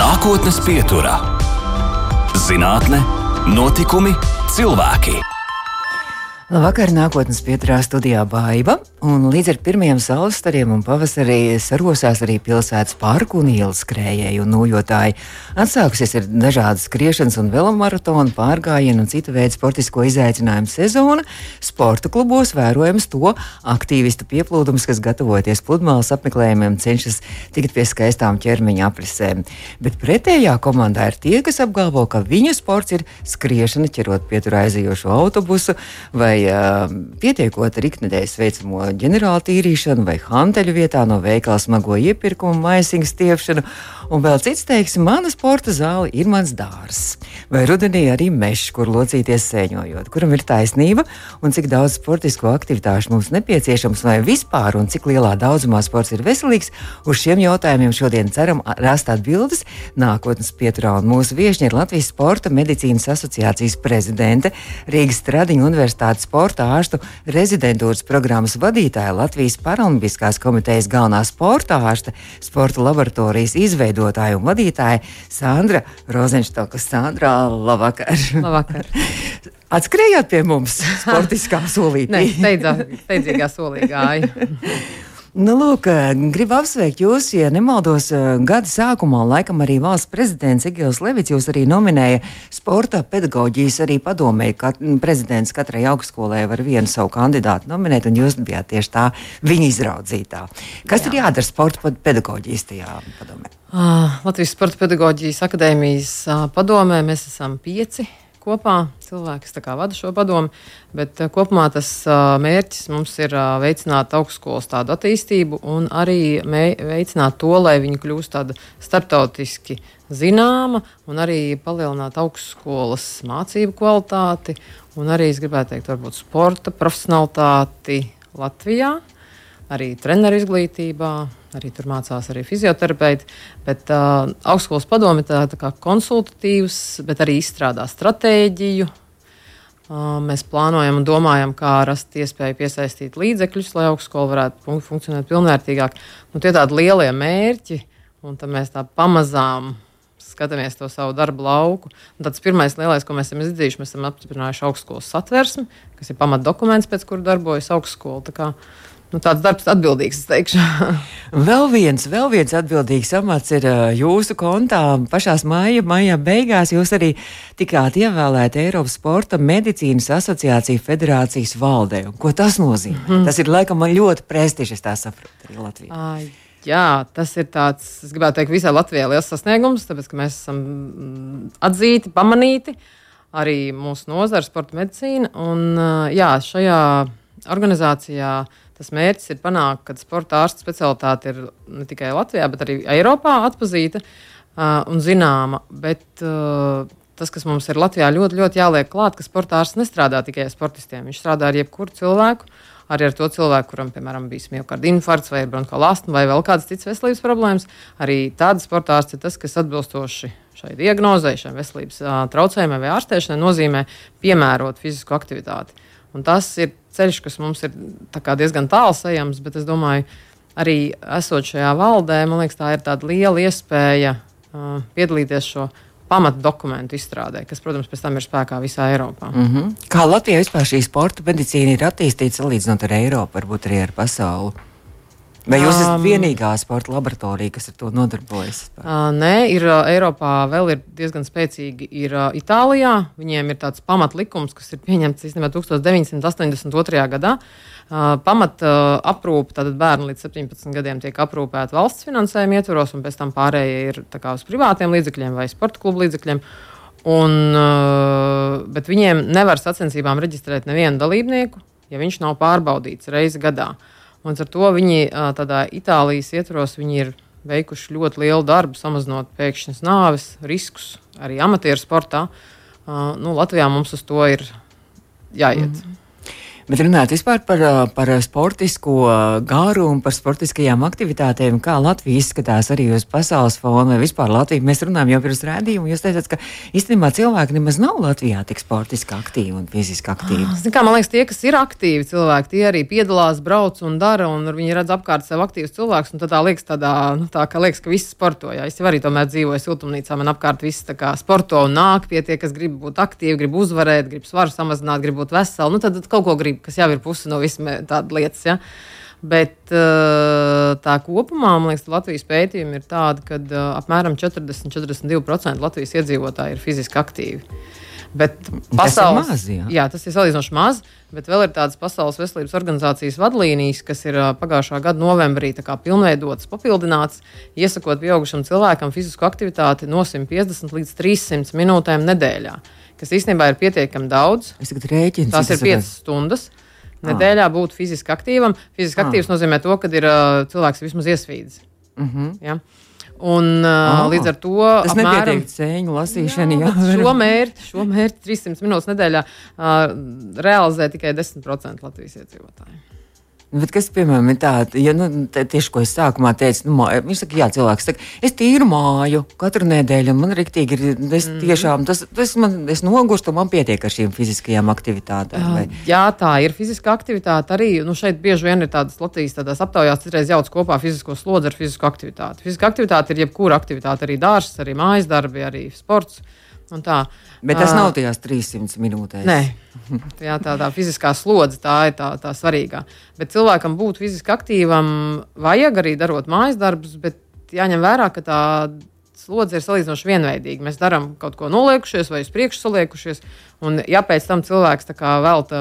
Nākotnes pieturā - zinātne, notikumi, cilvēki. Labvakar, nākotnes pieturā studijā Baiva, un līdz ar pirmajiem saules stariem un pavasarī sarosās arī pilsētas parku un ielas skrējēji un nojotāji. Atsākusies ir dažādas skriešanas un velomaratonu pārgājienu un citu veidu sportisko izaicinājumu sezona. Sporta klubos vērojams to aktīvistu pieplūdums, kas gatavoties pludmales apmeklējumiem, cenšas tikt pie skaistām ķermeņa aprisēm. Bet pretējā komandā ir tie, kas apgalvo, ka viņu sports ir skriešana, ķerot pieturā aizejošo autobusu vai uh, pietiekot ar iknedēļas veicamo ģenerāla tīrīšanu, vai hanteļu vietā no veikala smago iepirkumu, maisiņu stiepšanu. Un vēl cits teiks, mana sporta zāle ir mans dārzs. Vai rudenī arī mežs, kur locīties sēņojot, kuram ir taisnība un cik daudz sportisko aktivitāšu mums nepieciešams, vai vispār un cik lielā daudzumā sports ir veselīgs. Uz šiem jautājumiem šodien ceram rast atbildes nākotnes pieturā. Un mūsu viesiņa ir Latvijas Sporta medicīnas asociācijas prezidente, Rīgas Stradiņa Universitātes sporta ārstu rezidentūras programmas vadītāja, Latvijas Paralimpiskās komitejas galvenā sporta ārste, sporta laboratorijas izveidotāja izveidotāja un vadītāja Sandra Rozenštoka. Sandra, labvakar! labvakar. Atskrējāt pie mums sportiskā solītī? Nē, steidzīgā solī gāja. Nu, lūk, gribu apsveikt jūs, ja nemaldos, gada sākumā, laikam arī valsts prezidents Igils Levits jūs arī nominēja sporta pedagoģijas arī padomē, ka prezidents katrai augstskolē var vienu savu kandidātu nominēt, un jūs bijāt tieši tā viņa izraudzītā. Kas Jā. ir jādara sporta pedagoģijas tajā padomē? Uh, Latvijas Sporta pedagoģijas akadēmijas uh, padomē mēs esam pieci kopā. Cilvēks vada šo padomu, bet uh, kopumā tas uh, mērķis mums ir uh, veicināt augstskolas tādu attīstību un arī veicināt to, lai viņi kļūst tāda starptautiski zināma un arī palielināt augstskolas mācību kvalitāti un arī, es gribētu teikt, varbūt sporta profesionalitāti Latvijā, arī treneru izglītībā Arī tur mācās arī fizioterapeiti. Bet uh, augstskolas padome tā, tā kā konsultatīvs, bet arī izstrādā stratēģiju. Uh, mēs plānojam un domājam, kā rast iespēju piesaistīt līdzekļus, lai augstskola varētu funkcionēt pilnvērtīgāk. Nu, tie ir tādi lielie mērķi, un tad mēs tā pamazām skatāmies to savu darbu lauku. Un tāds pirmais lielais, ko mēs esam izdarījuši, mēs esam apstiprinājuši augstskolas satversmi, kas ir pamatdokuments, pēc kura darbojas augstskola nu, tāds darbs atbildīgs, es teikšu. vēl viens, vēl viens atbildīgs amats ir jūsu kontā. Pašā māja, maijā beigās jūs arī tikāt ievēlēti Eiropas Sporta medicīnas asociāciju federācijas valdē. Ko tas nozīmē? Mm. Tas ir laikam ļoti prestižs, tā saprotu, arī Latvijā. Ai. Jā, tas ir tāds, es gribētu teikt, visai Latvijai liels sasniegums, tāpēc, ka mēs esam mm, atzīti, pamanīti arī mūsu nozara, sporta medicīna. Un, jā, šajā organizācijā Tas mērķis ir panākt, ka sporta ārsta specialitāte ir ne tikai Latvijā, bet arī Eiropā atpazīta uh, un zināma. Bet, uh, tas, kas mums ir Latvijā ļoti, ļoti jāliek klāt, ka sporta ārsts nestrādā tikai ar sportistiem. Viņš strādā ar jebkuru cilvēku, arī ar to cilvēku, kuram, piemēram, bija miocarda infarkts vai bronhāla astma vai vēl kādas citas veselības problēmas. Arī tāda sporta ārsts ir tas, kas atbilstoši šai diagnozei, šai veselības traucējumiem vai ārstēšanai nozīmē piemērot fizisku aktivitāti. Un tas ir ceļš, kas mums ir diezgan tāls ejams, bet es domāju, arī esot šajā valdē, man liekas, tā ir tāda liela iespēja uh, piedalīties šo pamatu dokumentu izstrādē, kas, protams, pēc tam ir spēkā visā Eiropā. Mm -hmm. Kā Latvijā vispār šī sporta medicīna ir attīstīta salīdzinot ar Eiropu, varbūt arī ar pasauli? Vai jūs esat um, vienīgā sporta laboratorija, kas ar to nodarbojas? Uh, nē, ir uh, Eiropā vēl ir diezgan spēcīgi. Ir uh, Itālijā. Viņiem ir tāds pamatlikums, kas ir pieņemts īstenībā 1982. gadā. Uh, pamat uh, aprūpe, tātad bērni līdz 17 gadiem tiek aprūpēti valsts finansējuma ietvaros, un pēc tam pārējie ir kā, uz privātiem līdzekļiem vai sporta klubu līdzekļiem. Un, uh, bet viņiem nevar sacensībām reģistrēt nevienu dalībnieku, ja viņš nav pārbaudīts reizi gadā. Uh, Un ar to viņi tādā Itālijas ietvaros ir veikuši ļoti lielu darbu, samazinot pēkšņas nāves riskus arī amatieru sportā. Nu, Latvijā mums uz to ir jāiet. Mm. Bet runājot vispār par, par sportisko gāru un par sportiskajām aktivitātēm, kā Latvija izskatās arī uz pasaules fona vai vispār Latviju. Mēs runājam jau pirms rādījuma, jūs teicāt, ka īstenībā cilvēki nemaz nav Latvijā tik sportiski aktīvi un fiziski aktīvi. Ah, kā, man liekas, tie, kas ir aktīvi cilvēki, tie arī piedalās, brauc un dara, un viņi redz apkārt sev aktīvus cilvēkus, tad tā liekas tādā, nu, tā, ka liekas, ka visi sporto. Jā. Es jau arī tomēr dzīvoju siltumnīcā, man apkārt viss kā sporto un nāk pie tie, kas grib būt aktīvi, grib uzvarēt, grib svaru samazināt, grib būt veseli. Nu, tad, tad kaut ko grib kas jau ir puse no visām tādas lietas. Ja? Bet eh, tā kopumā, man liekas, Latvijas pētījumi ir tādi, ka eh, apmēram 40-42% Latvijas iedzīvotāji ir fiziski aktīvi. Bet pasaules, tas ir maz, jā. jā, tas ir salīdzinoši maz, bet vēl ir tādas Pasaules veselības organizācijas vadlīnijas, kas ir eh, pagājušā gada novembrī pilnveidotas, papildinātas, iesakot pieaugušam cilvēkam fizisku aktivitāti no 150 līdz 300 minūtēm nedēļā kas īstenībā ir pietiekami daudz. Es tagad rēķinu. Tās ir 5 stundas. Nedēļā būt fiziski aktīvam. Fiziski aktīvs nozīmē to, ka ir uh, cilvēks vismaz iesvīdis. Mm -hmm. ja? Un, uh, oh, līdz ar to tas apmēram sēņu lasīšana. Jā, jā, šo mērķi, šo mērķi 300 minūtes nedēļā uh, realizē tikai 10% Latvijas iedzīvotāju. Bet kas, piemēram, ir tāds, ja, nu, tieši ko es sākumā teicu, nu, māja, viņš saka, jā, cilvēks saka, es tīru māju katru nedēļu, un man rīktīgi ir, es mm. tiešām, tas, tas man, es nogurstu, man pietiek ar šīm fiziskajām aktivitātēm. Vai? Jā, tā ir fiziska aktivitāte arī, nu, šeit bieži vien ir tādas Latvijas tādās aptaujās, citreiz jauc kopā fizisko slodzi ar fizisko aktivitāti. Fiziska aktivitāte ir jebkura aktivitāte, arī dārsts, arī mājas darbi, arī sports. Bet tas nav tajās 300 minūtēs. Nē, jā, tā, tā fiziskā slodze tā ir tā, tā svarīgā. Bet cilvēkam būt fiziski aktīvam, vajag arī darot mājas darbus, bet jāņem vērā, ka tā slodze ir salīdzinoši vienveidīga. Mēs darām kaut ko noliekušies vai uz priekšu saliekušies. Un, ja pēc tam cilvēks velta,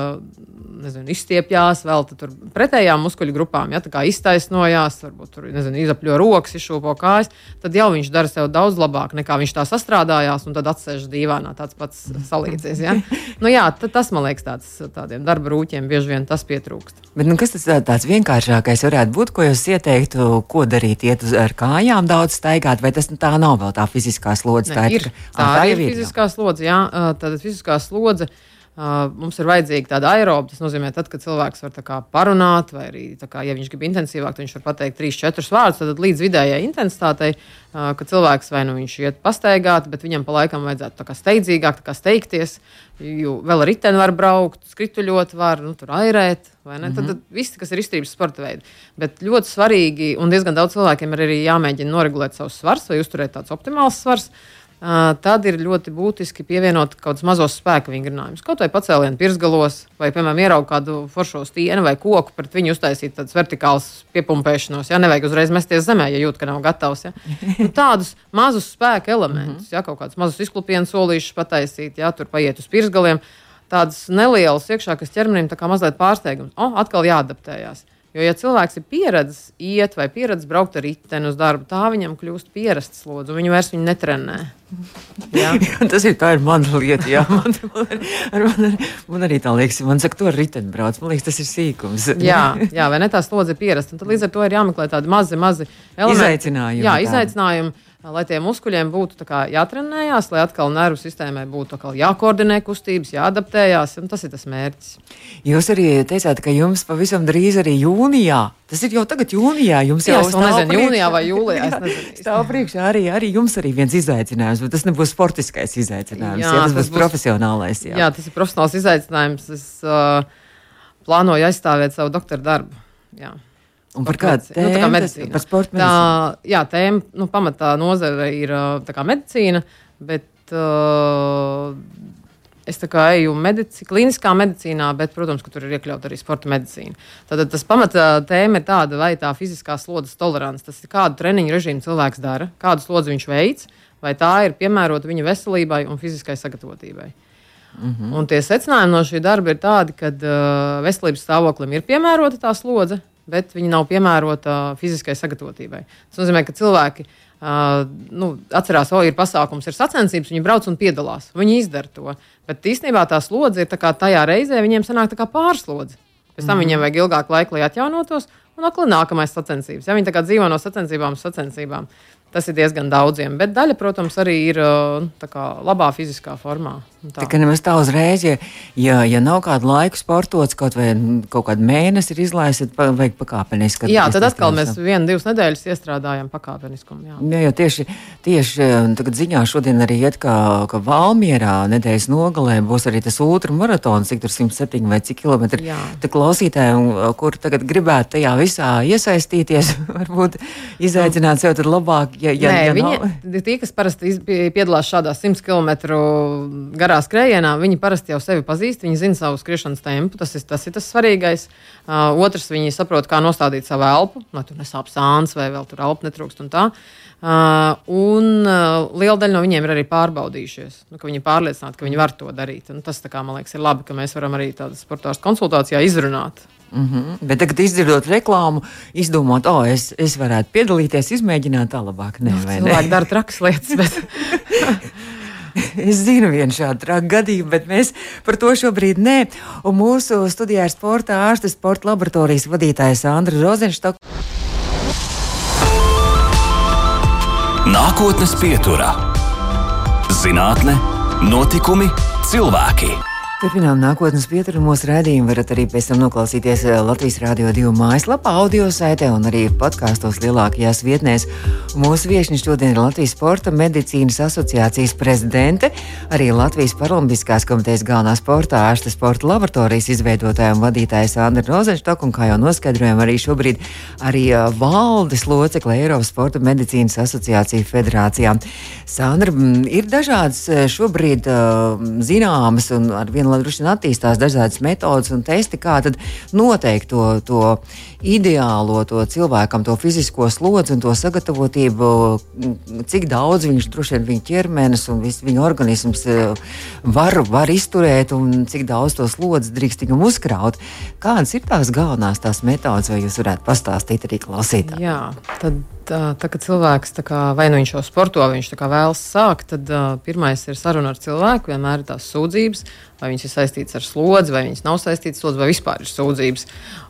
nezinu, izstiepjās, velta pretējām muskuļu grupām, ja tā kā iztaisnojās, varbūt tur, nezinu, izapļo rokas, izšūpo kājas, tad jau viņš dara sev daudz labāk nekā viņš tā sastrādājās un tad atsēž dīvainā, tāds pats salīdzies. Ja? nu, jā, tas man liekas, tāds, tādiem darba rūķiem bieži vien tas pietrūkst. Bet, nu, kas tas tāds vienkāršākais varētu būt, ko jūs ieteiktu, ko darīt? Iet uz ar kājām daudz staigāt, vai tas tā nav vēl tā fiziskā slodze? Ne, tā ir, ir, tā, tā ir fiziskā slodze, jā, tāda fiziskā slodze. Uh, mums ir vajadzīga tāda aeroba. Tas nozīmē, tad, kad cilvēks var kā, parunāt, vai arī, kā, ja viņš grib intensīvāk, tad viņš var pateikt trīs, četrus vārdus. Tad līdz vidējai intensitātei, uh, ka cilvēks vai nu viņš iet pastaigāt, bet viņam pa laikam vajadzētu kā, steidzīgāk kā steigties. Jo vēl ar riteni var braukt, skrituļot, var nu, tur airēt. Mm -hmm. tad, tad viss, kas ir izturības sporta veidi. Bet ļoti svarīgi, un diezgan daudz cilvēkiem ir arī jāmēģina noregulēt savus svars vai uzturēt tāds optimāls svars. Uh, tad ir ļoti būtiski pievienot kaut kādus mazus spēku vingrinājumus. Kaut vai pacēlienu pirsgalos, vai, piemēram, ieraugt kādu foršo stieni vai koku, pret viņu uztaisīt tādas vertikālas piepumpēšanos. Ja nevajag uzreiz mesties zemē, ja jūt, ka nav gatavs. Ja? Nu, tādus mazus spēku elementus, ja kaut kādus mazus izklupienu solīšus pataisīt, ja tur paiet uz pirsgaliem. Tādas nelielas iekšā, kas ķermenim tā kā mazliet pārsteigums. O, atkal jāadaptējās. Jo, ja cilvēks ir pieredzējis iet vai pieredzējis braukt ar riteni uz darbu, tā viņam kļūst pierasts slodzi, un viņu vairs viņu netrenē. Jā. Tas ir tā ir mana lieta. Jā. Man, man, man, man arī tā liekas, man saka, to ar riteni brauc. Man liekas, tas ir sīkums. jā, jā, vai ne tā slodze ir pierasta. Tad līdz ar to ir jāmeklē tādi mazi, mazi elementi. Izaicinājumi. Jā, izaicinājumi. Tādi lai tiem muskuļiem būtu jātrenējās, lai atkal nervu sistēmai būtu jākoordinē kustības, jāadaptējās. Tas ir tas mērķis. Jūs arī teicāt, ka jums pavisam drīz arī jūnijā. Tas ir jau tagad, jūnijā. Jums jau ir nezinu, jūnijā vai jūlijā. Stāv priekšā arī, arī jums arī viens izaicinājums, bet tas nebūs sportiskais izaicinājums. Jā, jā, tas, tas būs profesionālais. Jā. jā, tas ir profesionāls izaicinājums. Es uh, plānoju aizstāvēt savu doktora darbu. Jā. Un par kādu tēmu? Nu, tā kā medicīna. Par sporta medicīnu. Tā, jā, tēma, nu, pamatā nozare ir kā medicīna, bet uh, es kā eju medici, kliniskā medicīnā, bet, protams, ka tur ir iekļauta arī sporta medicīna. Tad tas pamatā tēma ir tāda, vai tā fiziskā slodzes tolerants, tas ir kādu treniņu režīmu cilvēks dara, kādu slodzi viņš veids, vai tā ir piemērota viņa veselībai un fiziskai sagatavotībai. Mm -hmm. Un tie secinājumi no šī darba ir tādi, ka uh, veselības stāvoklim ir piemērota tā slodze, bet viņi nav piemērota fiziskai sagatavotībai. Tas nozīmē, ka cilvēki uh, nu, atcerās, ka oh, ir pasākums, ir sacensības, viņi brauc un piedalās. Viņi izdara to. Bet īstenībā tā slodze ir tā tajā reizē, viņiem sanāk pārslodze. Pēc tam mm. viņiem vajag ilgāku laiku, lai atjaunotos, un atkal nākamais sacensības. Ja viņi dzīvo no sacensībām uz sacensībām. Tas ir diezgan daudziem, bet daļa, protams, arī ir kā, labā fiziskā formā. Tā. tā kā nemaz tā uzreiz, ja, ja, ja nav kādu laiku sportots, kaut vai kaut kādu mēnesi ir izlaists, tad vajag pakāpeniski. Jā, tad atkal mēs vienu, divas nedēļas iestrādājam pakāpeniskumu. Jā, jā jo tieši, tieši tagad ziņā šodien arī iet, ka, ka Valmierā nedēļas nogalē būs arī tas ultramaratons, cik tur 107 vai cik kilometri. Tā klausītājiem, kur tagad gribētu tajā visā iesaistīties, varbūt izaicināt sev tad labāk, ja, ja, Nē, ja viņi, nav. Tie, kas parasti piedalās šādā 100 km garā garā skrējienā viņi parasti jau sevi pazīst, viņi zina savu skriešanas tempu. Tas ir tas, ir tas svarīgais. Uh, otrs, viņi saprot, kā nostādīt savu elpu, lai tur nesāp sāns vai vēl tur elpu netrūkst. Un tā. Uh, un uh, liela daļa no viņiem ir arī pārbaudījušies, nu, ka viņi ir pārliecināti, ka viņi var to darīt. Un tas, kā, man liekas, ir labi, ka mēs varam arī tādas sportāžas konsultācijā izrunāt. Mm -hmm. Bet tagad, izdzirdot reklāmu, izdomāt, o, oh, es, es varētu piedalīties, izmēģināt tā labāk. Nē, nu, cilvēki dara trakas lietas. Bet... es zinu vienu šādu traku gadījumu, bet mēs par to šobrīd nē. Un mūsu studijā ir sporta ārste, sporta laboratorijas vadītājs Andra Rozenštoka. Nākotnes pieturā - zinātne, notikumi, cilvēki. Turpinām nākotnes pieturu. Mūsu rādījumu varat arī pēc tam noklausīties eh, Latvijas Rādio 2 mājaslapā, audio saitē un arī podkāstos lielākajās vietnēs. Mūsu viesiņš šodien ir Latvijas Sporta medicīnas asociācijas prezidente, arī Latvijas Paralimpiskās komitejas galvenā sporta ārsta sporta laboratorijas izveidotāja un vadītāja Sandra Rozenštok, un kā jau noskaidrojām, arī šobrīd arī uh, valdes locekle Eiropas Sporta medicīnas asociācija federācijā. Sandra, ir dažādas šobrīd uh, zināmas un ar vienu un droši vien attīstās dažādas metodas un testi, kā noteikt to, to ideālo to cilvēkam, to fizisko slodzi un to sagatavotību, cik daudz viņš droši vien viņa ķermenis un viss viņa organisms e, var, var izturēt un cik daudz to slodzi drīkst viņam uzkraut. Kādas ir tās galvenās tās metodas, vai jūs varētu pastāstīt arī klausītājiem? Jā, tad tā, ka cilvēks kā, vai nu viņš jau sporto, vai viņš vēlas sākt, tad uh, pirmais ir saruna ar cilvēku. Vienmēr ir tās sūdzības, vai viņas ir saistītas ar slodzi, vai viņas nav saistītas ar slodzi, vai vispār ir sūdzības.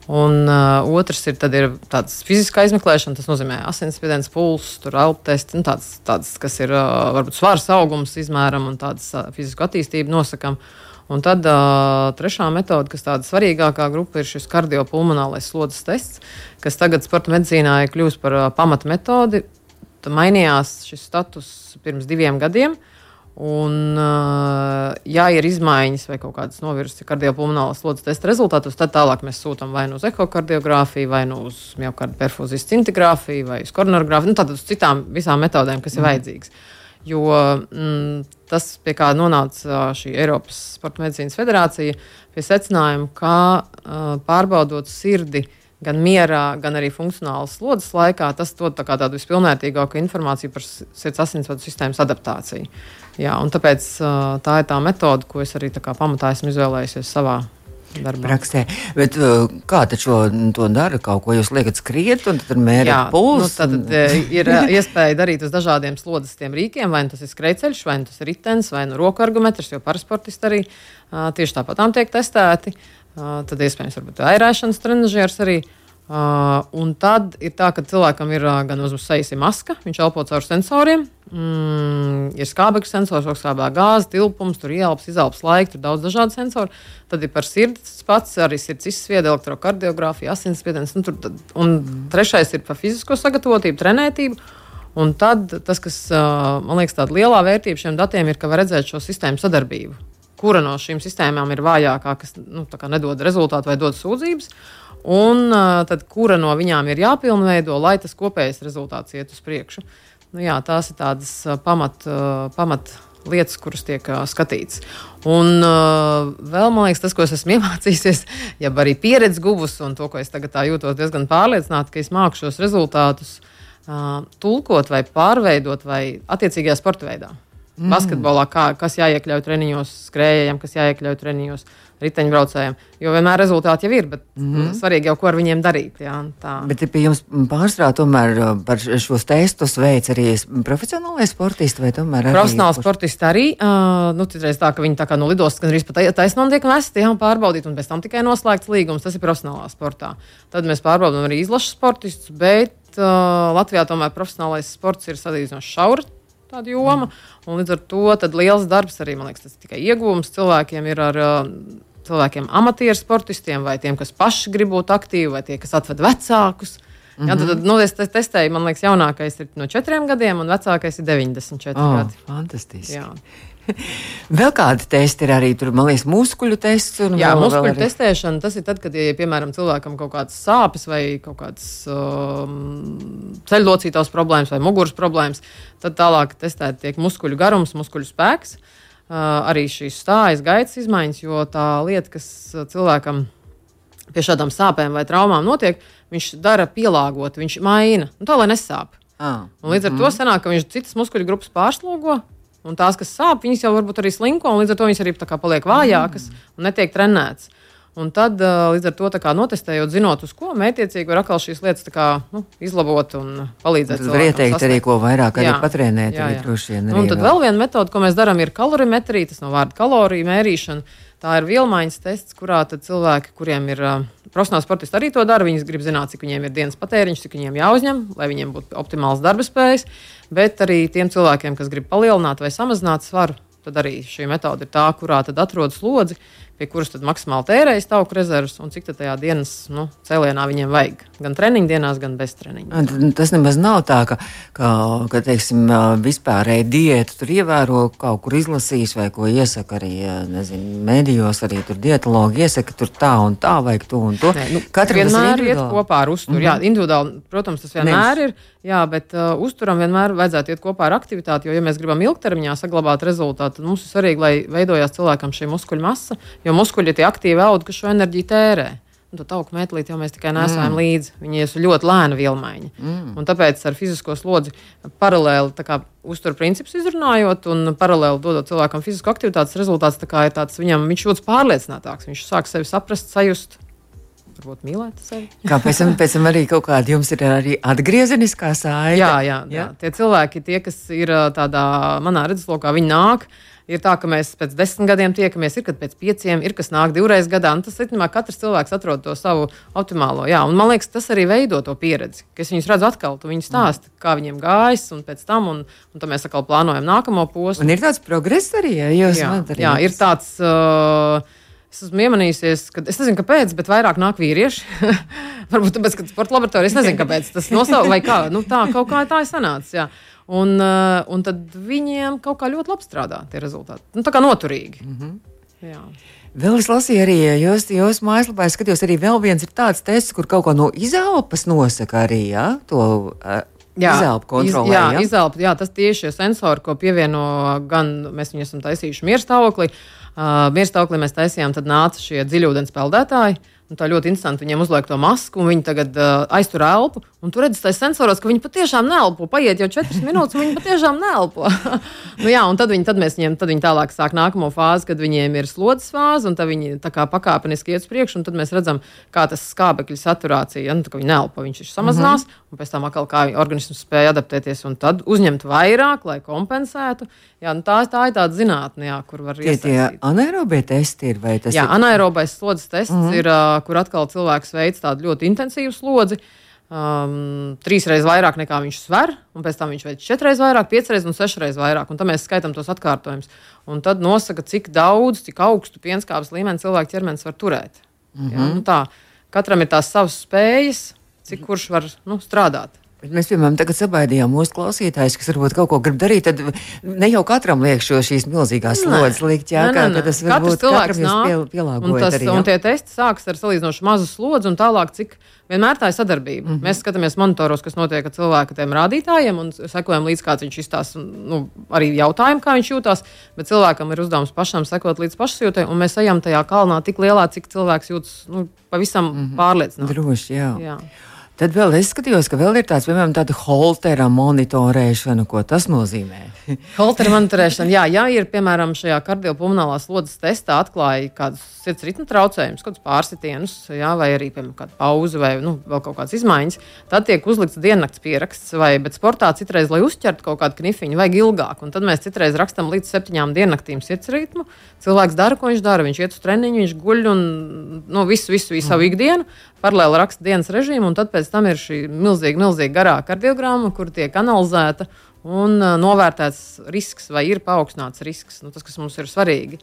Un uh, otrs ir, ir tāds fiziskā izmeklēšana, tas nozīmē asinsspiediens, pulss, elptesti, nu, tāds, tāds, kas ir uh, varbūt svars augums, izmēram un tādas uh, fizisku attīstību nosakām. Un tad uh, trešā metode, kas tāda svarīgākā grupa, ir šis kardiopulmonālais slodzes tests, kas tagad sporta medicīnā ir kļuvis par uh, pamatmetodi. Tad mainījās šis status pirms diviem gadiem. Un, uh, ja ir izmaiņas vai kaut kādas novirzes kardiopulmonālās slodzes testa rezultātus, tad tālāk mēs sūtām vai nu uz ehokardiogrāfiju, vai nu uz miocarda perfūzijas cintigrāfiju, vai uz koronogrāfiju, nu, tātad uz citām visām metodēm, kas mm. ir vajadzīgas. Jo mm, tas, pie kā nonāca šī Eiropas Sporta medicīnas federācija, pie secinājuma, ka uh, pārbaudot sirdi gan mierā, gan arī funkcionālas slodzes laikā, tas dod tā tādu vispilnvērtīgāku informāciju par sirds asinsvadu sistēmas adaptāciju. Jā, tāpēc uh, tā ir tā metode, ko es arī pamatā esmu izvēlējusies savā darbā. Praksē. Bet, uh, kā šo, to dara? Kaut ko jūs liekat skriet, un tad mērat pulsu? Nu, tad un... Eh, ir eh, iespēja darīt uz dažādiem slodzes rīkiem, vai nu tas ir skrejceļš, vai nu tas ir ritens, vai nu roku argumentus, jo parasportisti arī uh, tieši tāpat tiek testēti. Tad iespējams, varbūt airēšanas trenižers arī. Uh, un tad ir tā, ka cilvēkam ir uh, gan uz sejas maska, viņš elpo caur sensoriem, mm, ir skābekļa sensors, augstskābā gāze, tilpums, tur ieelpas, izelpas laika, tur daudz dažādu sensoru. Tad ir par sirdi tas pats, arī sirds izsvieda, elektrokardiogrāfija, asinsspiediens. Nu, tur, un trešais ir par fizisko sagatavotību, trenētību. Un tad tas, kas man liekas, tāda lielā vērtība šiem datiem ir, ka var redzēt šo sistēmu sadarbību. Kura no šīm sistēmām ir vājākā, kas nu, nedod rezultātu vai dod sūdzības, un tad kura no viņām ir jāpilnveido, lai tas kopējais rezultāts iet uz priekšu. Nu, jā, tās ir tādas pamat, pamat lietas, kuras tiek skatītas. Un uh, vēl man liekas, tas, ko es esmu iemācījies, ja arī pieredzi guvusi, un to, ko es tagad jūtos diezgan pārliecināta, ka es māku šos rezultātus uh, tulkot vai pārveidot vai attiecīgajā sporta veidā. Mm. Basketbolā, kā, kas jāiekļauj treniņos, skrējējiem, kas jāiekļauj treniņos riteņbraucējiem. Jo vienmēr rezultāti jau ir, bet mm -hmm. svarīgi jau, ko ar viņiem darīt. Jā, tā. bet pie jums pārstrādā tomēr uh, par šos testus veids arī profesionālai sportisti vai tomēr arī? Profesionāli sportisti arī. Uh, nu, citreiz tā, ka viņi tā kā no lidostas gan arī pat taisnām tiek vesti, jā, pārbaudīt, un pēc tam tikai noslēgts līgums. Tas ir profesionālā sportā. Tad mēs pārbaudām arī izlašu sportistus, bet uh, Latvijā tomēr profesionālais sports ir salīdzinoši šaura tāda joma. Mm. Līdz ar to liels darbs arī, man liekas, tas ir tikai iegūms cilvēkiem ir ar. Cilvēkiem, amatieru sportistiem, vai tiem, kas paši grib būt aktīvi, vai tie, kas atved vecākus. Mm -hmm. Jā, tad, tad nu, es testēju, man liekas, jaunākais ir no četriem gadiem, un vecākais ir 94 oh, gadi. Fantastiski. Jā. vēl kādi testi ir arī tur, man liekas, muskuļu tests. Jā, vēl, muskuļu vēl arī... testēšana. Tas ir tad, kad, ja, piemēram, cilvēkam kaut kādas sāpes vai kaut kādas um, ceļlocītās problēmas vai muguras problēmas, tad tālāk testēt tiek muskuļu garums, muskuļu spēks. Uh, arī šīs stājas gaitas izmaiņas, jo tā lieta, kas cilvēkam pie šādām sāpēm vai traumām notiek, viņš dara pielāgot, viņš maina, nu, tā lai nesāp. Ah. Un līdz ar mm. to sanāk, ka viņš citas muskuļu grupas pārslogo, Un tās, kas sāp, viņas jau varbūt arī slinko, un līdz ar to viņas arī paliek vājākas un netiek trenētas. Un tad, līdz ar to kā, notestējot, zinot, uz ko mētiecīgi var atkal šīs lietas kā, nu, izlabot un palīdzēt. Tad var ieteikt arī ko vairāk, arī patrēnēt. Jā, jā. Arī, nu, un tad vēl viena metode, ko mēs darām, ir kalorimetrija, tas no vārda kaloriju mērīšana. Tā ir vielmaiņas tests, kurā cilvēki, kuriem ir uh, profesionāli sportisti, arī to dara. Viņi grib zināt, cik viņiem ir dienas patēriņš, cik viņiem jāuzņem, lai viņiem būtu optimāls darba spējas. Bet arī tiem cilvēkiem, kas grib palielināt vai samazināt svaru, tad arī šī metode ir tā, kurā atrodas slodzi, pie kuras maksimāli tērējas tauku rezerves un cik tajā dienas nu, cēlienā viņiem vajag. Gan treniņu dienās, gan bez treniņa. Tas nemaz nav tā, ka, ka, ka teiksim, vispārēji diēta tur ievēro kaut kur izlasījis vai ko iesaka arī nezinu, mēdījos, arī tur dietologi iesaka, tur tā un tā vajag to un to. Nē, nu, Katru vienmēr iet kopā ar uzturu. Mm -hmm. Jā, individuāli, protams, tas vienmēr Nevis. ir. Jā, bet uh, uzturam vienmēr vajadzētu iet kopā ar aktivitāti, jo, ja mēs gribam ilgtermiņā saglabāt rezultātu, tad mums ir svarīgi, lai veidojās cilvēkam šī muskuļu masa, jo muskuļi ir tie aktīvi audi, kas šo enerģiju tērē. Un to tauku metlīti jau mēs tikai nesājam mm. līdzi. Viņi ir ļoti lēna vilmaiņa. Mm. Un tāpēc ar fizisko slodzi paralēli kā, uztur principus izrunājot un paralēli dodot cilvēkam fizisku aktivitātes rezultāts, ir tāds, viņam, viņš jūtas pārliecinātāks. Viņš sāk sevi saprast, sajust varbūt mīlēt sevi. Kā pēc tam, pēc tam arī kaut kāda jums ir arī atgriezeniskā saite? Jā, jā, jā. jā. Tie cilvēki, tie, kas ir tādā manā redzeslokā, viņi nāk. Ir tā, ka mēs pēc desmit gadiem tiekamies, ir kad pēc pieciem, ir kas nāk divreiz gadā. Tas ir katrs cilvēks atrod to savu optimālo. Jā, un man liekas, tas arī veido to pieredzi. Kad es viņus redzu atkal, tu viņi stāsta, kā viņiem gājis, un pēc tam, un, un tad mēs atkal plānojam nākamo posmu. Un ir tāds progress arī, ja jūs jā, jā, ir tāds. Uh, Es esmu iemanījusies, ka es nezinu, kāpēc, bet vairāk nāk vīrieši. Varbūt tāpēc, ka sporta laboratorija, es nezinu, kāpēc tas nosauc, vai kā, nu tā, kaut kā tā ir sanācis. Un, uh, un tad viņiem kaut kā ļoti labi strādā tie rezultāti. Nu, tā kā noturīgi. Mm -hmm. Jā. Vēl es lasīju, arī jūs, jūs mājaslapā skatījos, arī vēl viens ir tāds tests, kur kaut ko no izelpas nosaka arī, jā, to uh, Jā, kontrolē. Iz, jā, ja? izelpu, jā, tas tieši ir sensori, ko pievieno gan mēs viņu esam taisījuši mierstāvoklī, uh, mierstāvoklī mēs taisījām, tad nāca šie dziļūdens peldētāji. Un tā ļoti interesanti. Viņiem uzliek to masku, un viņi tagad uh, aiztur elpu. Un tur redzat, tas sensoros, ka viņi patiešām neelpo. Paiet jau 4 minūtes, un viņi patiešām neelpo. nu, jā, un tad, viņi, tad mēs viņiem tad viņi tālāk sāk nākamo fāzi, kad viņiem ir slodzes fāze, un tad viņi kā pakāpeniski iet uz priekšu, un tad mēs redzam, kā tas skābekļa saturācija, ja, nu, tā, viņi neelpo, viņš ir samazinās, mm -hmm. un pēc tam atkal kā organisms spēja adaptēties un tad uzņemt vairāk, lai kompensētu. Jā, nu tā, tā ir tāda zinātne, jā, kur var iesaistīt. Tie anaerobie testi ir vai tas jā, ir? Jā, anaerobais slodzes tests mm -hmm. ir, uh, kur atkal cilvēks veids tādu ļoti intensīvu slodzi. Um, trīs reizes vairāk nekā viņš sver, un pēc tam viņš veic četras reizes vairāk, piecas reizes un sešas reizes vairāk. Un tad mēs skaitām tos atkārtojumus. Un tad nosaka, cik daudz, cik augstu pienskābes līmeni cilvēka ķermenis var turēt. Mm -hmm. Jā, nu tā, katram ir tās savas spējas, cik kurš var nu, strādāt. Bet mēs, piemēram, tagad sabaidījām mūsu klausītājus, kas varbūt kaut ko grib darīt. Tad ne jau katram liek šo šīs milzīgās slodzes likt, jā, nē, nē, kā tas varbūt cilvēks nāk, pielāgojot. Un, tas, arī, un tie testi sākas ar salīdzinoši mazu slodzi un tālāk, cik vienmēr tā ir sadarbība. Mm -hmm. Mēs skatāmies monitoros, kas notiek ar cilvēku tiem rādītājiem un sekojam līdz kāds viņš izstāsta, nu, arī jautājumu, kā viņš jūtas. Bet cilvēkam ir uzdevums pašam sekot līdz pašsajūtai, un mēs ejam tajā kalnā tik lielā, cik cilvēks jūtas nu, pavisam mm -hmm. pārliecināts. Droši, jā. jā. Tad vēl es skatījos, ka vēl ir tāds, piemēram, tāda holtera monitorēšana, ko tas nozīmē. holtera monitorēšana, jā, ja ir, piemēram, šajā kardiopulmonālās slodzes testā atklāja kādus sirds ritmu traucējumus, kādus pārsitienus, jā, vai arī, piemēram, kādu pauzi vai nu, vēl kaut kādas izmaiņas, tad tiek uzlikts diennakts pieraksts, vai, bet sportā citreiz, lai uzķertu kaut kādu knifiņu, vajag ilgāk, un tad mēs citreiz rakstam līdz septiņām diennaktīm sirds ritmu. Cilvēks dara, ko viņš dara, viņš iet uz treniņu, viņš guļ un nu, visu, visu, visu mm. savu ikdienu, paralēli raksta dienas režīmu, un tad pēc tam ir šī milzīga, milzīga garā kardiogramma, kur tiek analizēta un uh, novērtēts risks, vai ir paaugstināts risks. Nu, tas, kas mums ir svarīgi.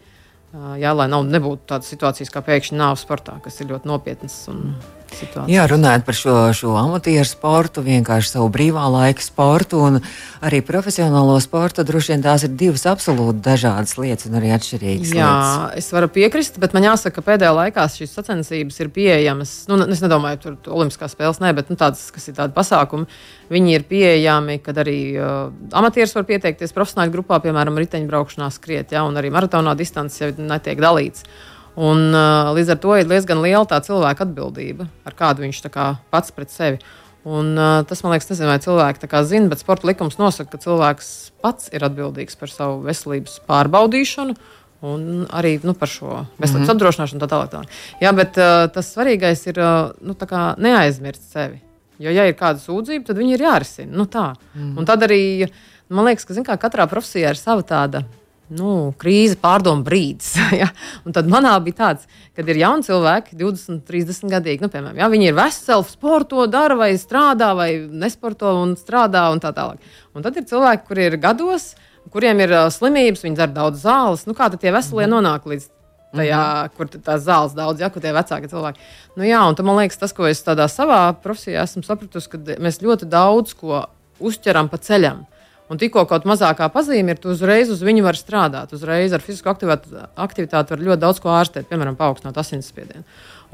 Uh, jā, lai nav, nebūtu tādas situācijas kā pēkšņi nāves sportā, kas ir ļoti nopietnas. Un, situācijas. Jā, runājot par šo, šo amatieru sportu, vienkārši savu brīvā laika sportu un arī profesionālo sportu, droši vien tās ir divas absolūti dažādas lietas un arī atšķirīgas. Jā, lietas. es varu piekrist, bet man jāsaka, ka pēdējā laikā šīs sacensības ir pieejamas. Nu, es nedomāju, ka tur Olimpiskās spēles nē, bet nu, tādas, kas ir tādi pasākumi, viņi ir pieejami, kad arī uh, amatieris var pieteikties profesionāļu grupā, piemēram, riteņbraukšanā skriet, ja, un arī maratonā distance jau netiek dalīts. Un, uh, līdz ar to ir diezgan liela tā cilvēka atbildība, ar kādu viņš kā, pats pret sevi. Un, uh, tas man liekas, nezinu, vai cilvēki zina, bet sporta likums nosaka, ka cilvēks pats ir atbildīgs par savu veselības pārbaudīšanu. Un arī nu, par šo veselības mm -hmm. apdrošināšanu tā tālāk. Tā. Jā, bet uh, tas svarīgais ir uh, nu, neaizmirst sevi. Jo, ja ir kāda sūdzība, tad viņi ir jārisina. Nu, tā. mm. Un tad arī man liekas, ka kā, katrā profesijā ir sava tāda nu, krīze, pārdomu brīdis. ja? Un tad manā bija tāds, kad ir jauni cilvēki, 20, 30 gadīgi, nu, piemēram, ja? viņi ir veseli, sporto, dara vai strādā, vai nesporto un strādā un tā tālāk. Un tad ir cilvēki, kuriem ir gados, kuriem ir uh, slimības, viņi dara daudz zāles. Nu, kā tad tie veselie mm. nonāk līdz tajā, mm -hmm. kur tās zāles daudz, ja kur tie vecāki cilvēki. Nu, jā, un man liekas, tas, ko es tādā savā profesijā esmu sapratusi, ka mēs ļoti daudz ko uzķeram pa ceļam. Un tikko kaut mazākā pazīme ir, tu uzreiz uz viņu vari strādāt. Uzreiz ar fizisku aktivitāti, aktivitāti var ļoti daudz ko ārstēt, piemēram, paaugstināt asinsspiedienu.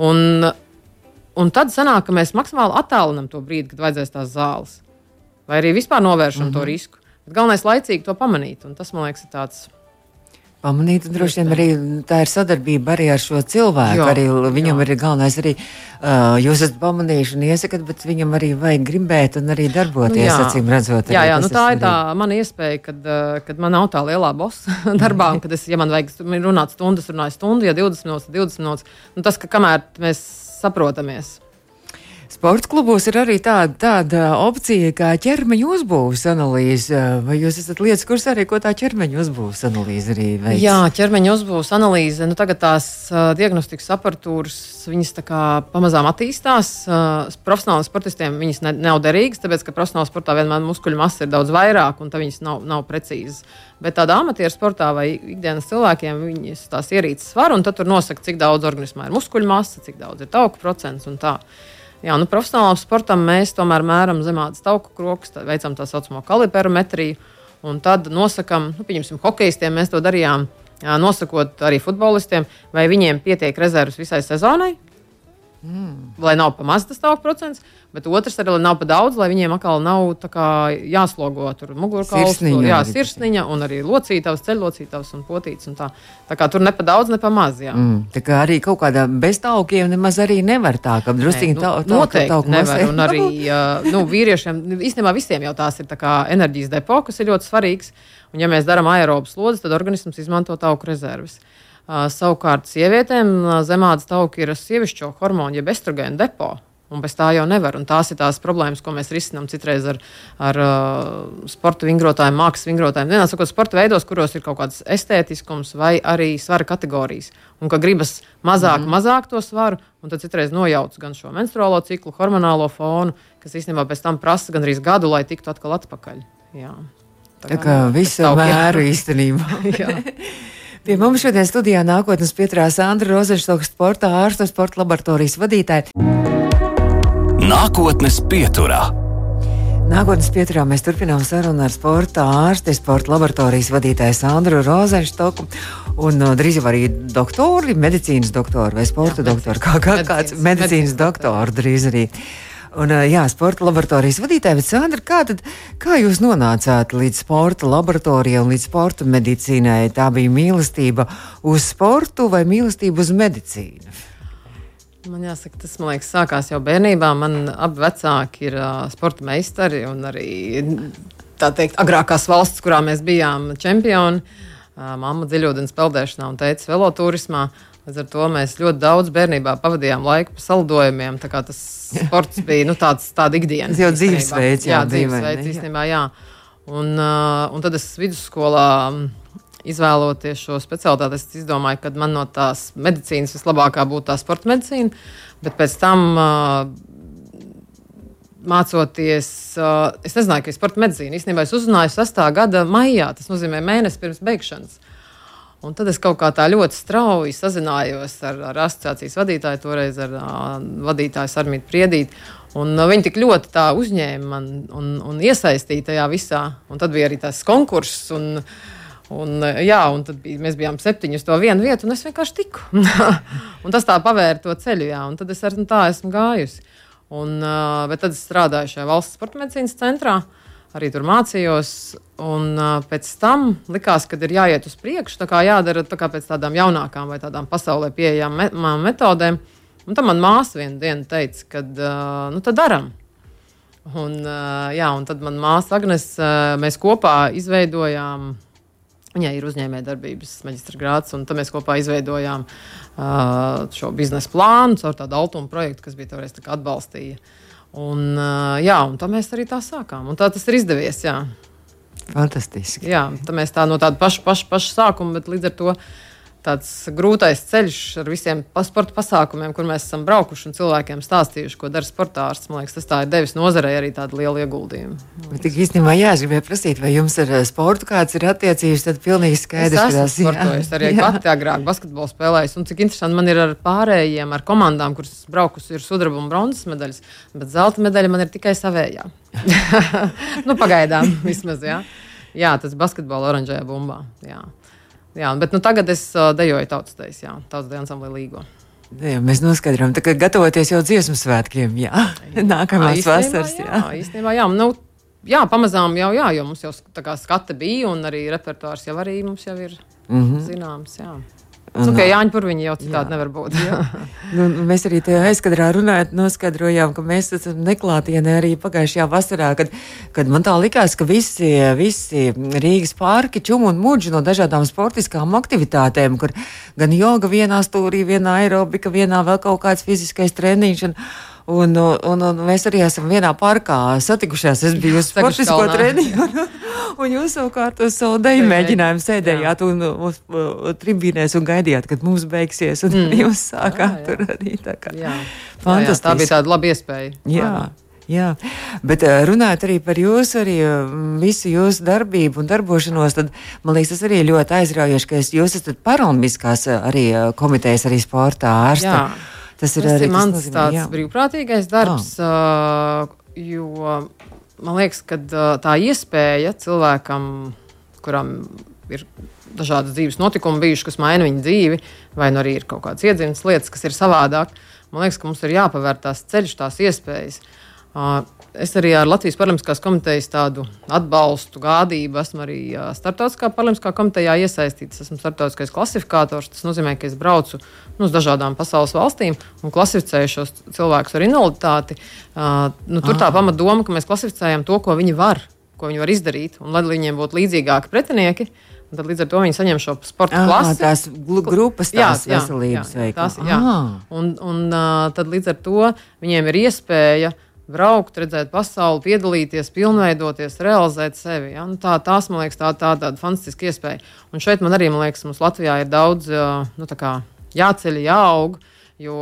Un, un tad sanāk, ka mēs maksimāli attālinam to brīdi, kad vajadzēs tās zāles. Vai arī vispār novēršam mm -hmm. to mhm. risku. Bet galvenais ir laicīgi to pamanīt. Un tas, man liekas, ir tāds pamanīt. Droši vien arī tā ir sadarbība arī ar šo cilvēku. Jā, arī viņam jā. ir galvenais arī, uh, jūs esat pamanījuši un iesakat, bet viņam arī vajag gribēt un arī darboties, nu, jā. acīm redzot. Jā, jā nu, tā ir tā mana iespēja, kad, uh, kad man nav tā lielā bosa darbā, un kad es, ja man vajag runāt stundas, runāju stundu, ja 20 minūtes, 20 minūtes. Nu, tas, ka kamēr mēs saprotamies. Sports klubos ir arī tāda, tāda opcija kā ķermeņa uzbūves analīze. Vai jūs esat lietas kurs arī, ko tā ķermeņa uzbūves analīze arī veids? Jā, ķermeņa uzbūves analīze. Nu, tagad tās uh, diagnostikas aparatūras, viņas tā kā pamazām attīstās. Uh, profesionāliem sportistiem viņas ne, nav derīgas, tāpēc, ka profesionālā sportā vienmēr muskuļu masa ir daudz vairāk, un viņas nav, nav precīzas. Bet tādā amatieru sportā vai ikdienas cilvēkiem viņas tās ierīces var, un tad tur nosaka, cik daudz organismā ir muskuļu masa, cik daudz ir tauku procents un tā. Jā, nu, profesionālam sportam mēs tomēr mēram zemādas tauku krokus, veicam tā saucamo kaliperometriju, un tad nosakām, nu, pieņemsim, hokeistiem mēs to darījām, jā, nosakot arī futbolistiem, vai viņiem pietiek rezerves visai sezonai, mm. lai nav pamazs tas tauku procents. Bet otrs arī nav pa daudz, lai viņiem atkal nav kā, jāslogo tur mugurkauls, jā, sirsniņa un arī locītavs, ceļlocītavs un potīts. Un tā. tā kā tur ne pa daudz, ne pa maz. Jā. Mm, tā kā arī kaut kādā bez taukiem nemaz arī nevar tā, ka drusciņi nu, tā, tā, noteikti tauku nevar. Un arī uh, nu, vīriešiem, īstenībā visiem jau tās ir kā, enerģijas depo, kas ir ļoti svarīgs. Un ja mēs darām aerobas slodzes, tad organisms izmanto tauku rezerves. Uh, savukārt sievietēm zemādas tauki ir sievišķo hormonu, jeb estrogēnu depo un bez tā jau nevar. Un tās ir tās problēmas, ko mēs risinām citreiz ar, ar uh, sporta vingrotājiem, mākslas vingrotājiem. Vienā sakot, sporta veidos, kuros ir kaut kāds estētiskums vai arī svara kategorijas. Un ka gribas mazāk, mm. mazāk to svaru, un tad citreiz nojauc gan šo menstruālo ciklu, hormonālo fonu, kas īstenībā pēc tam prasa gandrīz gadu, lai tiktu atkal atpakaļ. Jā. Tā kā, tā kā visu mēru īstenībā. Pie mums šodien studijā nākotnes pieturās Andra Rozeša, sporta ārsta, sporta laboratorijas vadītāja. Nākotnes pieturā. Nākotnes pieturā mēs turpinām sarunu ar sporta ārsti, sporta laboratorijas vadītāju Sandru Rozenštoku. Un uh, drīz jau arī doktori, medicīnas doktori vai sporta jā, doktori, kā, kā medicīnas, kāds medicīnas, medicīnas doktori drīz arī. Un, uh, jā, sporta laboratorijas vadītāja, bet Sandra, kā, tad, kā jūs nonācāt līdz sporta laboratorijai un līdz sporta medicīnai? Tā bija mīlestība uz sportu vai mīlestība uz medicīnu? Man jāsaka, tas man liekas, sākās jau bērnībā. Man abi vecāki ir uh, sporta meistari un arī teikt, agrākās valsts, kurā mēs bijām čempioni. Uh, mamma dziļūdens peldēšanā un teica veloturismā. Līdz ar to mēs ļoti daudz bērnībā pavadījām laiku pa salidojumiem. Tas sports bija nu, tāds ikdienas. Tas jau dzīvesveids, jā, jā dzīvesveids īstenībā, jā. Un, uh, un tad es vidusskolā izvēloties šo specialitāti, es izdomāju, ka man no tās medicīnas vislabākā būtu tā sporta medicīna, bet pēc tam. Uh, Mācoties, uh, es nezināju, ka ir sporta medicīna. Īstenībā es uzzināju 6. gada maijā, tas nozīmē mēnesi pirms beigšanas. Un tad es kaut kā tā ļoti strauji sazinājos ar, ar asociācijas vadītāju, toreiz ar uh, vadītāju Sarmītu Priedīti. Un, uh, viņi tik ļoti uzņēma man un, un iesaistīja tajā visā. Un tad bija arī tas konkurss. Un, Un, jā, un tad bija, mēs bijām septiņi uz to vienu vietu, un es vienkārši tiku. un tas tā pavēra to ceļu, jā, un tad es arī tā esmu gājusi. Un, uh, bet tad es strādāju šajā valsts sporta medicīnas centrā. Uh, arī tur mācījos. Un uh, pēc tam likās, ka ir jāiet uz priekšu, tā kā jādara tā kā pēc tādām jaunākām vai tādām pasaulē pieejamām me metodēm. Un tam manā māsa vienā dienā teica, ka uh, nu, tad darām. Un, uh, jā, un tad manā māsa Agnēs, uh, mēs kopā izveidojām, viņai ir uzņēmējdarbības maģistra grāts, un tad mēs kopā izveidojām uh, šo biznesa plānu caur tādu altuma projektu, kas bija toreiz atbalstīja. Uh, Un, jā, un tā mēs arī tā sākām. Un tā tas ir izdevies. Jā. Fantastiski. Jā, tā mēs tā no tāda paša, paša, paša sākuma, bet līdz ar to tāds grūtais ceļš ar visiem sporta pasākumiem, kur mēs esam braukuši un cilvēkiem stāstījuši, ko dara sportārs. Man liekas, tas tā ir devis nozarei arī tādu lielu ieguldījumu. Tik īstenībā jāgribēja prasīt, vai jums ar eh, sportu kāds ir attiecības, tad pilnīgi skaidrs, ka tas ir. Es arī pati agrāk basketbolu spēlēju, un cik interesanti man ir ar pārējiem, ar komandām, kuras braukusi ir sudraba un bronzas medaļas, bet zelta medaļa man ir tikai savējā. nu, pagaidām vismaz, jā. Jā, tas basketbola oranžajā bumbā. Jā. Jā, bet nu, tagad es uh, dejoju tautas jā, tautas dejas ansamblī līgo. Jā, mēs noskaidrojam, ka gatavoties jau dziesmu svētkiem, jā, nākamās jā, vasaras. Jā, jā īstenībā, jā, nu, jā, pamazām jau, jā, jo mums jau tā kā skata bija un arī repertuārs jau arī mums jau ir mm -hmm. zināms, jā. Un, nu, Jāņa Purviņa jau citādi jā. nevar būt. nu, mēs arī tajā aizkadrā runājot, noskaidrojām, ka mēs esam neklātienē arī pagājušajā vasarā, kad, kad man tā likās, ka visi, visi Rīgas pārki čum un muģi no dažādām sportiskām aktivitātēm, kur gan joga vienā stūrī, vienā aerobika, vienā vēl kaut kāds fiziskais treniņš. Un, Un, un, un mēs arī esam vienā parkā satikušies. Es biju uz sportisko treniņu, un, un jūs savukārt uz savu deju mēģinājumu sēdējāt un uz uh, tribīnēs un gaidījāt, kad mums beigsies. Un mm. jūs sākāt jā, jā. tur arī tā kā. Jā. Jā, jā, tā bija tāda laba iespēja. Jā. Jā, bet uh, runājot arī par jūsu, arī uh, visu jūsu darbību un darbošanos, tad man liekas, tas arī ļoti aizraujoši, ka jūs esat paralimpiskās arī komitejas, arī sportā ārsta. Jā. Tas ir tas arī ir mans nozīmē, tāds jā. brīvprātīgais darbs, uh, jo man liekas, ka tā iespēja cilvēkam, kuram ir dažādas dzīves notikumi bijuši, kas maina viņa dzīvi, vai nu arī ir kaut kādas iedzimtas lietas, kas ir savādāk. Man liekas, ka mums ir jāpavēr tās ceļš, tās iespējas. Uh, Es arī ar Latvijas Paralimpiskās komitejas tādu atbalstu, gādību esmu arī Startautiskā paralimpiskā komitejā iesaistīts. Esmu startautiskais klasifikators. Tas nozīmē, ka es braucu nu, uz dažādām pasaules valstīm un klasificēju šos cilvēkus ar invaliditāti. Uh, nu, tur tā ah. pamatdoma, ka mēs klasificējam to, ko viņi var, ko viņi var izdarīt, un lai viņiem būtu līdzīgāki pretinieki. Tad līdz ar to viņi saņem šo sporta klasi. Tās grupas, tās jā, veselības veiklas. Un, un uh, tad līdz ar to viņiem ir iespēja braukt, redzēt pasauli, piedalīties, pilnveidoties, realizēt sevi. Ja? Nu, tā, tās, man liekas, tā, tā tāda fantastiska iespēja. Un šeit man arī, man liekas, mums Latvijā ir daudz nu, kā, jāceļ, jāaug. Jo,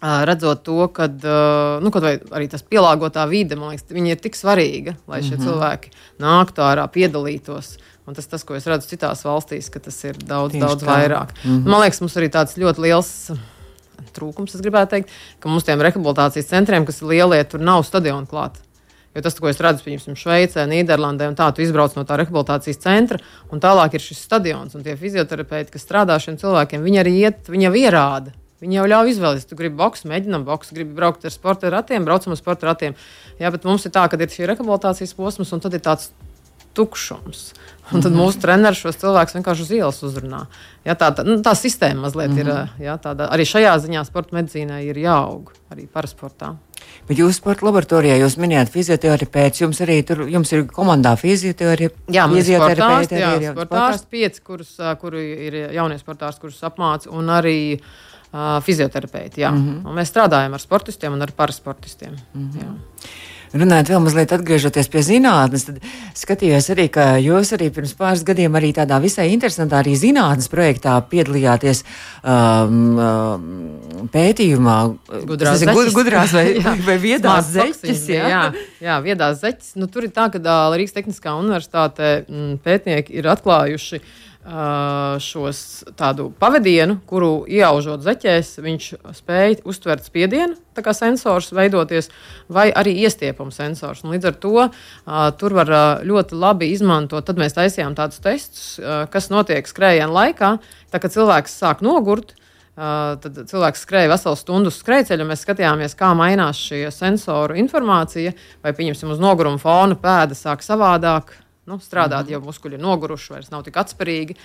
Redzot to, ka nu, arī tas pielāgotā vide, man liekas, ir tik svarīga, lai šie mm -hmm. cilvēki nāktu ārā, piedalītos. Un tas, tas, ko es redzu citās valstīs, ka tas ir daudz, Tieši daudz tā. vairāk. Mm -hmm. Man liekas, mums arī tāds ļoti liels trūkums, es gribētu teikt, ka mums tiem rehabilitācijas centriem, kas ir lielie, tur nav stadionu klāt. Jo tas, ko es redzu, piemēram, Šveicē, Nīderlandē, un tā, tu izbrauc no tā rehabilitācijas centra, un tālāk ir šis stadions, un tie fizioterapeiti, kas strādā šiem cilvēkiem, viņi arī iet, viņi jau ierāda. Viņi jau ļauj izvēlēties, tu gribi boxu, mēģinām boxu, gribi braukt ar sporta ratiem, braucam ar sporta ratiem. Jā, bet mums ir tā, ka ir šī rehabilitācijas posms, un tad ir tāds tukšums. Un tad -hmm. mūsu treneris šos cilvēkus vienkārši uz ielas uzrunā. Ja, tā, tā, nu, tā sistēma mazliet mm -hmm. ir. Mhm. Ja, tāda, arī šajā ziņā sporta medicīnai ir jāaug arī parasportā. Bet jūs sporta laboratorijā jūs minējāt fizioterapeits, jums arī tur jums ir komandā fizioterapeiti. Jā, fizioterapeiti arī ir sportārs pieci, kurus, kuri ir jaunie sportārs, kurus apmāca, un arī uh, fizioterapeiti. Jā. Mm -hmm. Un mēs strādājam ar sportistiem un ar parasportistiem. Mm -hmm. Jā. Runājot vēl mazliet atgriežoties pie zinātnes, tad skatījos arī, ka jūs arī pirms pāris gadiem arī tādā visai interesantā arī zinātnes projektā piedalījāties um, um, pētījumā. Gudrās, nezinu, zeķes. gudrās vai, Jā. vai viedās bija, Jā. jā, jā, viedās zeķes. Nu, tur ir tā, ka Rīgas Tehniskā universitātē mm, pētnieki ir atklājuši ā, šos tādu pavadienu, kuru ielaužot zeķēs, viņš spēja uztvert spiedienu, tā kā sensors veidoties, vai arī iestiepumu sensors. Un līdz ar to ā, tur var ā, ļoti labi izmantot. Tad mēs taisījām tādus testus, ā, kas notiek skrējiena laikā, tā kā cilvēks sāk nogurt. Uh, tad cilvēks skrēja veselu stundu uz skrejceļa, un mēs skatījāmies, kā mainās šī sensoru informācija. Vai, pieņemsim, uz noguruma fona pēda sāk savādāk nu, strādāt, mm -hmm. jo muskuļi ir noguruši, vairs nav tik atspērīgi.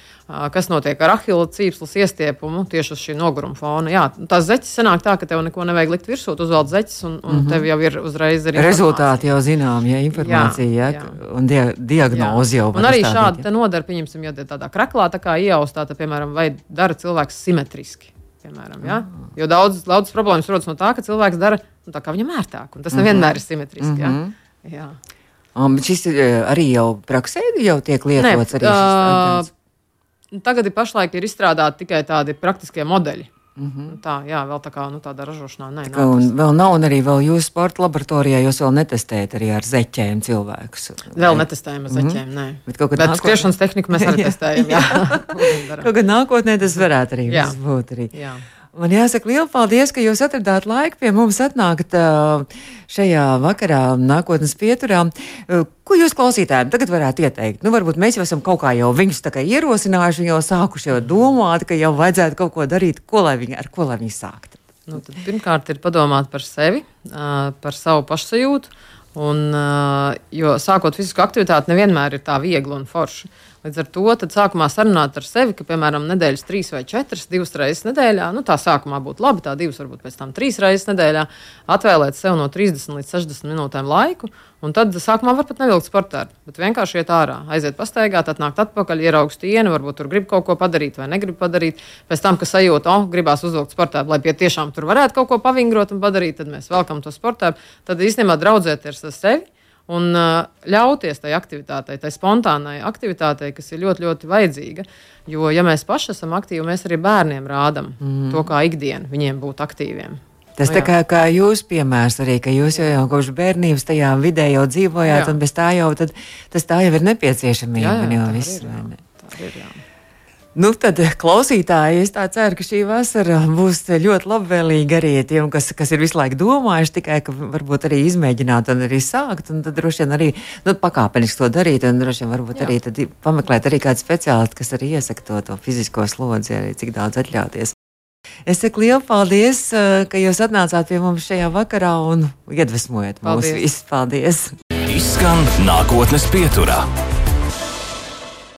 Kas notiek ar ahila cīpslas iestiepumu tieši uz šī noguruma fona? Jā, tās zeķes sanāk tā, ka tev neko nevajag likt virsū, tu uzvelc zeķes, un, un mm -hmm. tev jau ir uzreiz arī Rezultāti jau zinām, ja informācija Jā, jā, jā. un dia diagnoze jau. Un var arī šādi te nodara, pieņemsim, ja tādā kraklā tā kā ieaustā, tad, piemēram, vai dara cilvēks simetriski. Piemēram, ja? Jo daudz, daudz problēmas rodas no tā, ka cilvēks dara nu, tā, kā viņam ērtāk, un tas nevienmēr ir simetriski. Ja? Jā. Um, bet šis ir arī jau praksē, jau tiek lietots šis ā, standarts? Tagad ir pašlaik ir izstrādāti tikai tādi praktiskie modeļi. Mhm. Mm -hmm. Tā, jā, vēl tā kā nu, tāda ražošanā nē, Ka, un vēl nav, un arī vēl jūsu sporta laboratorijā jūs vēl netestējat arī ar zeķēm cilvēkus. Vēl netestējam ar zeķiem, nē. Mhm. Bet kaut kad Bet nākotnē- skriešanas tehniku mēs arī Jā. testējam. Jā, jā. Kaut gan nākotnē tas varētu arī Jā. būt. Arī. jā. Man jāsaka, liels paldies, ka jūs atradāt laiku pie mums atnākt šajā vakarā, nākotnes pieturā. Ko jūs klausītājiem tagad varētu ieteikt? Nu, varbūt mēs jau esam kaut kā jau viņus tā kā ierosinājuši, jau sākuši jau domāt, ka jau vajadzētu kaut ko darīt, ko lai viņi, ar ko lai viņi sāktu. Nu, pirmkārt, ir padomāt par sevi, par savu pašsajūtu. Un, jo sākot fizisku aktivitāti, nevienmēr ir tā viegli un forši. Līdz ar to sākumā sarunāt ar sevi, ka, piemēram, nedēļas trīs vai četras, divas reizes nedēļā, nu tā sākumā būtu labi, tā divas, varbūt pēc tam trīs reizes nedēļā, atvēlēt sev no 30 līdz 60 minūtēm laiku. Un tad sākumā var pat nevilkt sportā, bet vienkārši iet ārā, aiziet pastaigāt, atnākt atpakaļ, ieraugt stieni, varbūt tur grib kaut ko padarīt vai negrib padarīt. Pēc tam, kad sajūta, oh, gribās uzvilkt sportā, lai pie tiešām tur varētu kaut ko pavingrot un padarīt, tad mēs velkam to sportā. Tad īstenībā draudzēties ar sevi. Un ļauties tai aktivitātei, tai spontānai aktivitātei, kas ir ļoti, ļoti vajadzīga. Jo, ja mēs paši esam aktīvi, mēs arī bērniem rādām mm. to, kā ikdiena viņiem būt aktīviem. Tas Nu, tā kā, kā jūs piemērs arī, ka jūs jau, jau kopš bērnības tajā vidē jau dzīvojāt, Jā. un bez tā jau, tad, tas tā jau ir nepieciešamība. Jā, jā, jau tā viss, ir, jā. Tā ir, jā. Nu, tad, klausītāji, es tā ceru, ka šī vasara būs ļoti labvēlīga arī tiem, kas, kas ir visu laiku domājuši, tikai ka varbūt arī izmēģināt un arī sākt, un tad droši vien arī nu, pakāpeniski to darīt, un droši vien varbūt Jā. arī tad pameklēt arī kādu speciālistu, kas arī iesaka to, to fizisko slodzi, arī cik daudz atļauties. Es saku lielu paldies, eh, ka jūs atnācāt pie mums šajā vakarā un iedvesmojat mūs visus. Paldies! Izskan nākotnes pieturā.